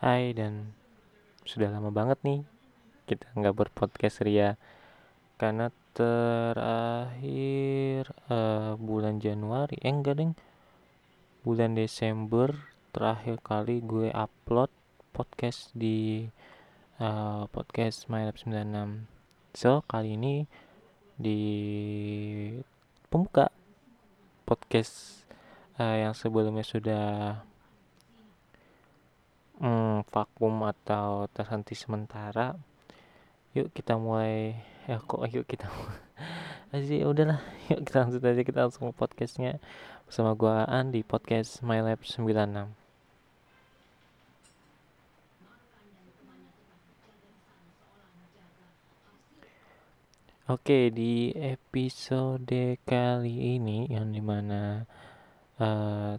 Hai dan sudah lama banget nih kita nggak berpodcast Ria. Karena terakhir uh, bulan Januari eh enggak deng. Bulan Desember terakhir kali gue upload podcast di uh, podcast MyLab 96 so kali ini di pembuka podcast uh, yang sebelumnya sudah hmm, vakum atau terhenti sementara yuk kita mulai. Ya kok yuk kita aja ya udahlah. Yuk kita langsung aja kita langsung podcastnya. Bersama gua Aan di podcast My Lab 96 Oke di episode kali ini yang di mana uh,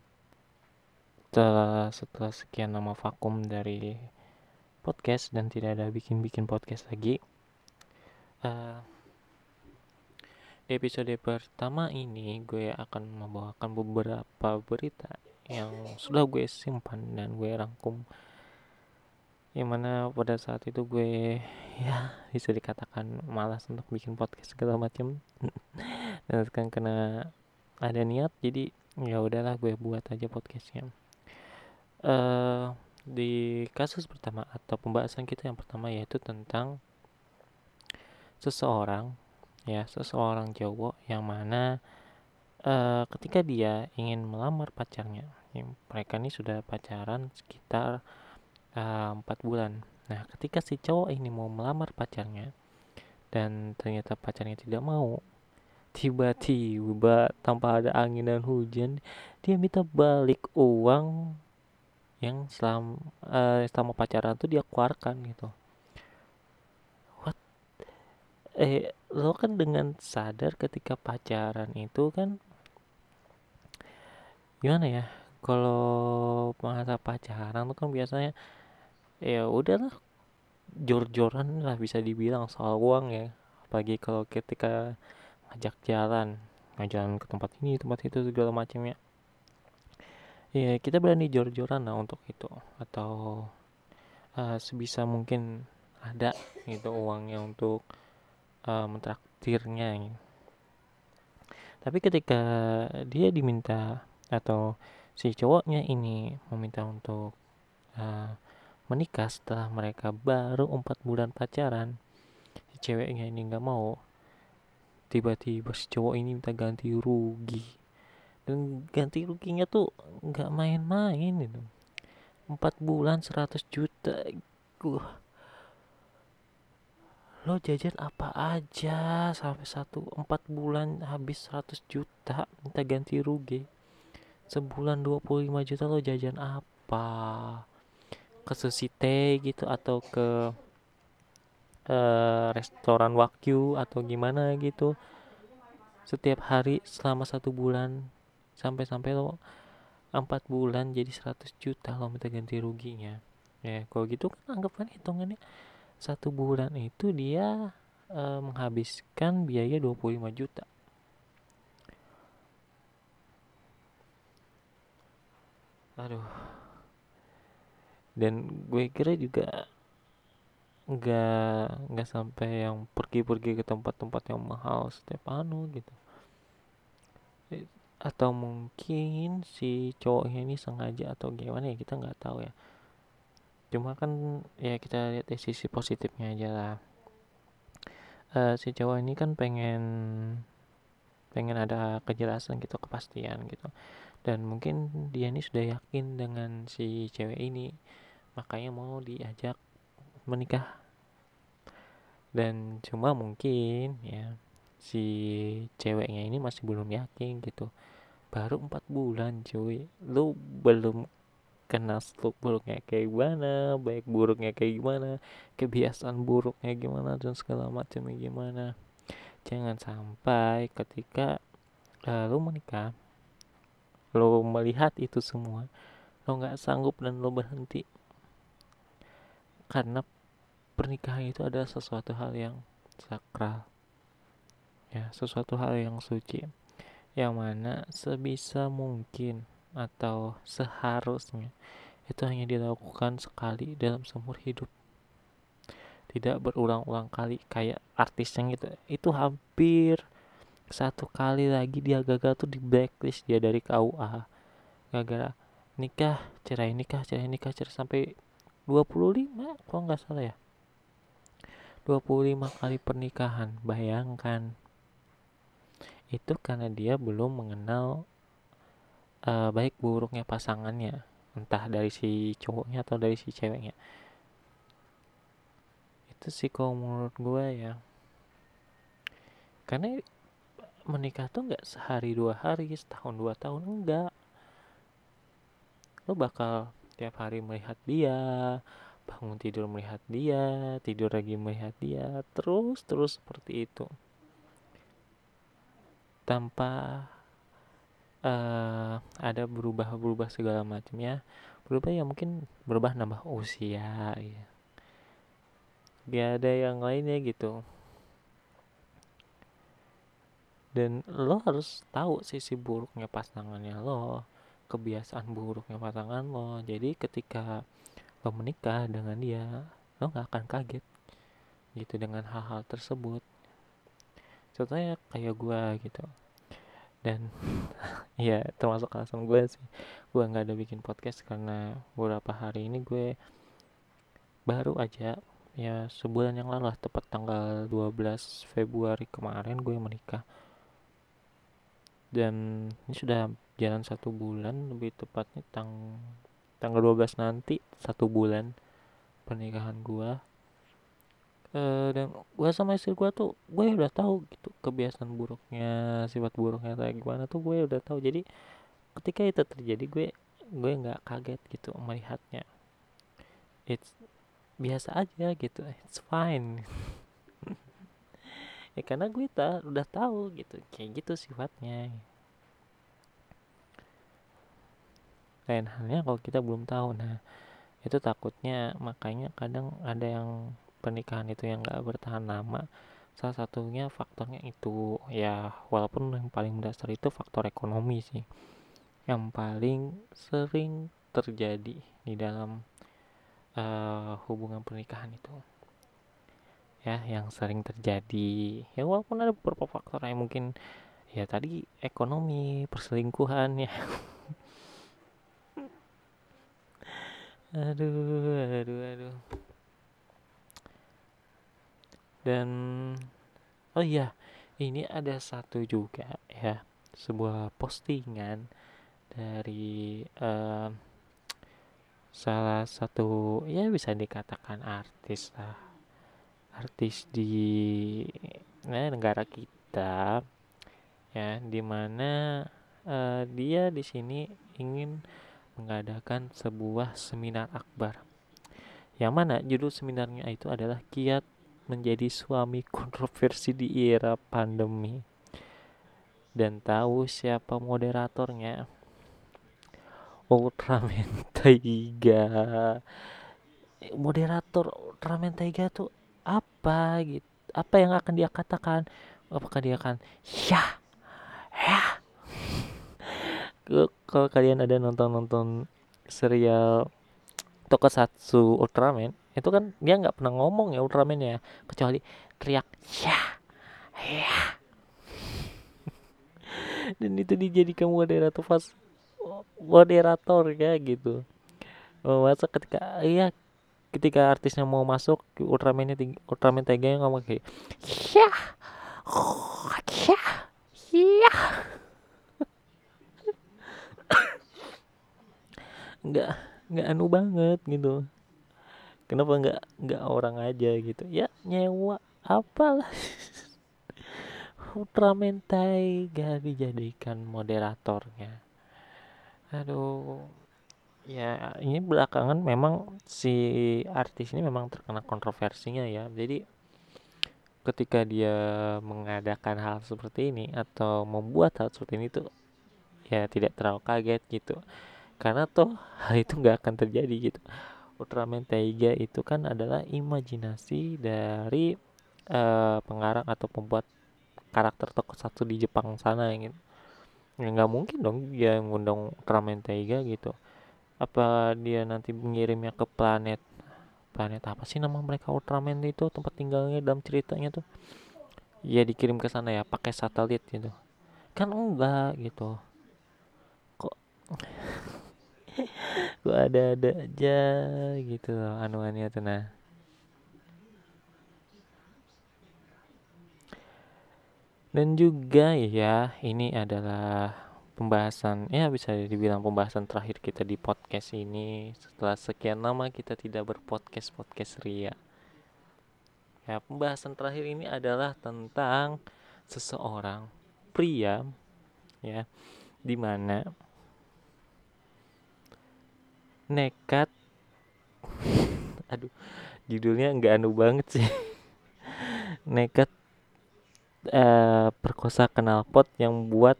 setelah setelah sekian lama vakum dari podcast dan tidak ada bikin-bikin podcast lagi uh, di episode pertama ini gue akan membawakan beberapa berita yang sudah gue simpan dan gue rangkum. Yang mana pada saat itu gue ya bisa dikatakan malas untuk bikin podcast segala macam. Dan sekarang kena ada niat jadi ya udahlah gue buat aja podcastnya uh, di kasus pertama atau pembahasan kita yang pertama yaitu tentang seseorang ya seseorang cowok yang mana uh, ketika dia ingin melamar pacarnya yang mereka ini sudah pacaran sekitar eh, empat uh, bulan. Nah ketika si cowok ini mau melamar pacarnya dan ternyata pacarnya tidak mau tiba-tiba tanpa ada angin dan hujan dia minta balik uang yang selama uh, selama pacaran tuh dia keluarkan gitu. What? Eh lo kan dengan sadar ketika pacaran itu kan gimana ya kalau masa pacaran tuh kan biasanya ya udahlah jor-joran lah bisa dibilang soal uang ya. Pagi kalau ketika ngajak jalan ngajalan ke tempat ini tempat itu segala macamnya ya kita berani jor-joran lah untuk itu atau uh, sebisa mungkin ada gitu uangnya untuk uh, mentraktirnya gitu. tapi ketika dia diminta atau si cowoknya ini meminta untuk uh, menikah setelah mereka baru empat bulan pacaran si ceweknya ini nggak mau tiba-tiba si cowok ini minta ganti rugi dan ganti ruginya tuh nggak main-main itu. Empat bulan 100 juta gua lo jajan apa aja sampai satu empat bulan habis 100 juta minta ganti rugi. Sebulan 25 juta lo jajan apa? Ke sushi teh gitu atau ke uh, restoran wakyu atau gimana gitu. Setiap hari selama satu bulan sampai-sampai lo empat bulan jadi 100 juta lo minta ganti ruginya. Ya kalau gitu kan anggapan hitungannya satu bulan itu dia e, menghabiskan biaya 25 juta. Aduh. Dan gue kira juga nggak nggak sampai yang pergi-pergi ke tempat-tempat yang mahal setiap anu gitu atau mungkin si cowoknya ini sengaja atau gimana ya kita nggak tahu ya. Cuma kan ya kita lihat dari sisi positifnya aja lah. Uh, si cowok ini kan pengen pengen ada kejelasan gitu kepastian gitu. Dan mungkin dia ini sudah yakin dengan si cewek ini. Makanya mau diajak menikah. Dan cuma mungkin ya si ceweknya ini masih belum yakin gitu baru empat bulan cuy. Lu belum kenal seluk beluknya kayak gimana baik buruknya kayak gimana kebiasaan buruknya gimana dan segala macamnya gimana. Jangan sampai ketika uh, lu menikah lo melihat itu semua lo nggak sanggup dan lo berhenti. Karena pernikahan itu adalah sesuatu hal yang sakral. Ya sesuatu hal yang suci yang mana sebisa mungkin atau seharusnya itu hanya dilakukan sekali dalam seumur hidup. Tidak berulang-ulang kali kayak artis yang itu itu hampir satu kali lagi dia gagal tuh di blacklist dia dari KUA gara-gara nikah cerai nikah cerai nikah cerai sampai 25 kalau nggak salah ya. 25 kali pernikahan bayangkan itu karena dia belum mengenal uh, baik buruknya pasangannya entah dari si cowoknya atau dari si ceweknya. Itu sih kalau menurut gue ya. Karena menikah tuh nggak sehari dua hari setahun dua tahun enggak. Lo bakal tiap hari melihat dia bangun tidur melihat dia tidur lagi melihat dia terus terus seperti itu tanpa uh, ada berubah-berubah segala macamnya. Berubah ya mungkin berubah nambah usia ya gak ada yang lainnya gitu. Dan lo harus tahu sisi buruknya pasangannya lo kebiasaan buruknya pasangan lo. Jadi ketika lo menikah dengan dia lo nggak akan kaget gitu dengan hal-hal tersebut. Contohnya kayak gue gitu dan ya termasuk alasan gue sih. Gue nggak ada bikin podcast karena beberapa hari ini gue baru aja ya sebulan yang lalu lah tepat tanggal 12 Februari kemarin gue menikah. Dan ini sudah jalan satu bulan lebih tepatnya tang tanggal 12 nanti satu bulan pernikahan gue uh, dan gue sama istri gue tuh gue udah tahu gitu kebiasaan buruknya sifat buruknya kayak gimana tuh gue udah tahu. Jadi ketika itu terjadi gue gue nggak kaget gitu melihatnya. It's biasa aja gitu it's fine. Ya karena gue tak udah tahu gitu kayak gitu sifatnya. Lain halnya kalau kita belum tahu nah itu takutnya. Makanya kadang ada yang pernikahan itu yang gak bertahan lama salah satunya faktornya itu. Ya walaupun yang paling mendasar itu faktor ekonomi sih. Yang paling sering terjadi di dalam uh, hubungan pernikahan itu. Ya yang sering terjadi. Ya walaupun ada beberapa faktor yang mungkin ya tadi ekonomi perselingkuhan ya. Aduh aduh aduh dan oh iya ini ada satu juga ya sebuah postingan dari uh, salah satu ya bisa dikatakan artis lah. Artis di nah, negara kita ya di mana uh, dia di sini ingin mengadakan sebuah seminar akbar. Yang mana judul seminarnya itu adalah kiat menjadi suami kontroversi di era pandemi. Dan tahu siapa moderatornya? Ultraman Taiga. Moderator Ultraman Taiga tuh apa gitu apa yang akan dia katakan? Apakah dia akan ya ya kalau kalian ada nonton nonton serial Tokusatsu Ultraman itu kan dia nggak pernah ngomong ya Ultraman ya. Kecuali teriak ya ya. Dan itu dijadikan moderator pas moderator ya gitu. Oh, masa ketika iya ketika artisnya mau masuk Ultraman tinggi Ultraman tiga yang ngomong kayak ya ya ya. Nggak nggak anu banget gitu kenapa nggak nggak orang aja gitu? Ya nyewa apalah. Ultraman Taiga dijadikan moderatornya. Aduh. Ya ini belakangan memang si artis ini memang terkena kontroversinya ya. Jadi ketika dia mengadakan hal seperti ini atau membuat hal seperti ini tuh ya tidak terlalu kaget gitu. Karena tuh hal itu nggak akan terjadi gitu Ultraman Taiga itu kan adalah imajinasi dari uh, pengarang atau pembuat karakter satu di Jepang sana gitu. Ya nggak mungkin dong dia ngundang Ultraman Taiga gitu. Apa dia nanti mengirimnya ke planet planet apa sih nama mereka? Ultraman itu tempat tinggalnya dalam ceritanya tuh. Ya dikirim ke sana ya pakai satelit gitu. Kan enggak gitu. Kok kok ada-ada aja gitu loh anuannya tuh nah. Dan juga ya ini adalah pembahasan ya bisa dibilang pembahasan terakhir kita di podcast ini. Setelah sekian lama kita tidak berpodcast podcast ria. Ya pembahasan terakhir ini adalah tentang seseorang pria ya di mana nekat. Aduh judulnya nggak anu banget sih. Nekat uh, perkosa knalpot yang buat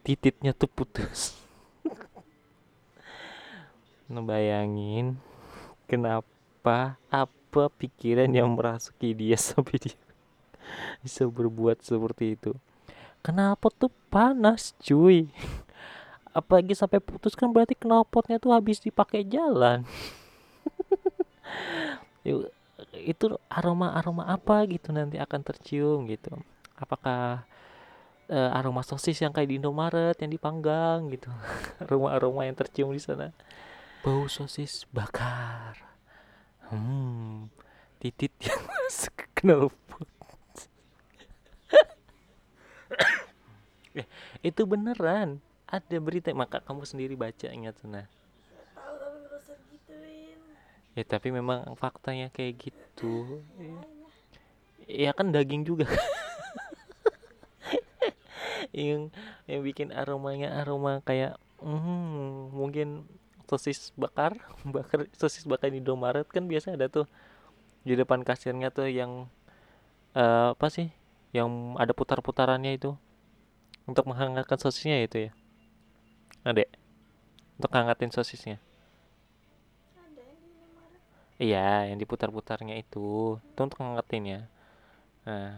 tititnya tuh putus. Ngebayangin kenapa apa pikiran yang merasuki dia sampai dia bisa berbuat seperti itu? Knalpot tuh panas cuy apalagi sampai putus kan berarti knalpotnya tuh habis dipakai jalan. Itu aroma aroma apa gitu nanti akan tercium gitu. Apakah uh, aroma sosis yang kayak di Indomaret yang dipanggang gitu? Aroma-aroma yang tercium di sana. Bau sosis bakar. Hmm titit yang masuk ke knalpot. Eh, itu beneran ada berita maka kamu sendiri baca ingat sana ya tapi memang faktanya kayak gitu. Ya kan daging juga. Yang yang bikin aromanya aroma kayak hmm, mungkin sosis bakar bakar sosis bakar di Indomaret kan biasa ada tuh. Di depan kasirnya tuh yang uh, apa sih? Yang ada putar-putarannya itu. Untuk menghangatkan sosisnya itu ya ada untuk hangatin sosisnya. Iya yang diputar-putarnya itu. Itu untuk hangatin ya nah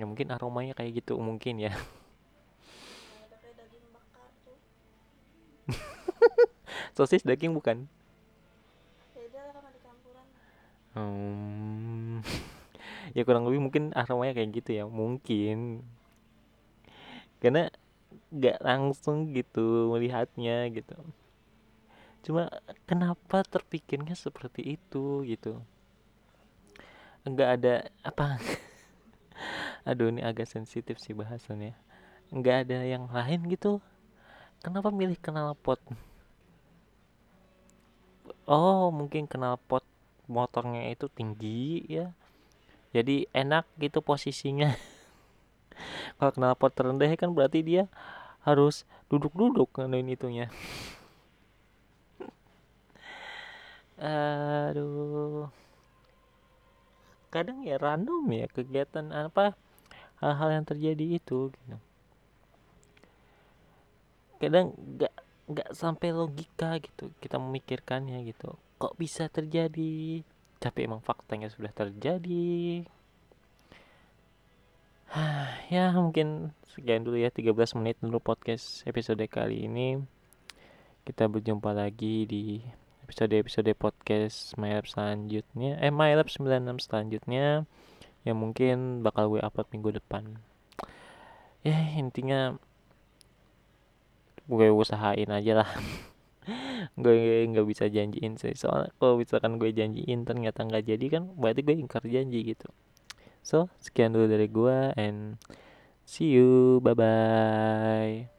ya mungkin aromanya kayak gitu mungkin ya. Sosis daging bukan? Hmm, ya kurang lebih mungkin aromanya kayak gitu ya mungkin. Karena nggak langsung gitu melihatnya gitu. Cuma kenapa terpikirnya seperti itu gitu? Nggak ada apa? Aduh ini agak sensitif sih bahasannya. Nggak ada yang lain gitu? Kenapa milih kenal pot? Oh mungkin kenal pot motornya itu tinggi ya. Jadi enak gitu posisinya. Kalau kenal pot terendah kan berarti dia harus duduk-duduk nganuin itunya. Aduh. Kadang ya random ya kegiatan apa hal-hal yang terjadi itu gitu. Kadang nggak nggak sampai logika gitu kita memikirkannya gitu. Kok bisa terjadi? Tapi emang faktanya sudah terjadi ya mungkin sekian dulu ya 13 menit dulu podcast episode kali ini. Kita berjumpa lagi di episode-episode podcast MyLab selanjutnya eh MyLab 96 selanjutnya yang mungkin bakal gue upload minggu depan. Ya intinya gue usahain aja lah. Gue nggak bisa janjiin sih soalnya kalau misalkan gue janjiin ternyata nggak jadi kan berarti gue ingkar janji gitu so sekian dulu dari gue and see you. Bye bye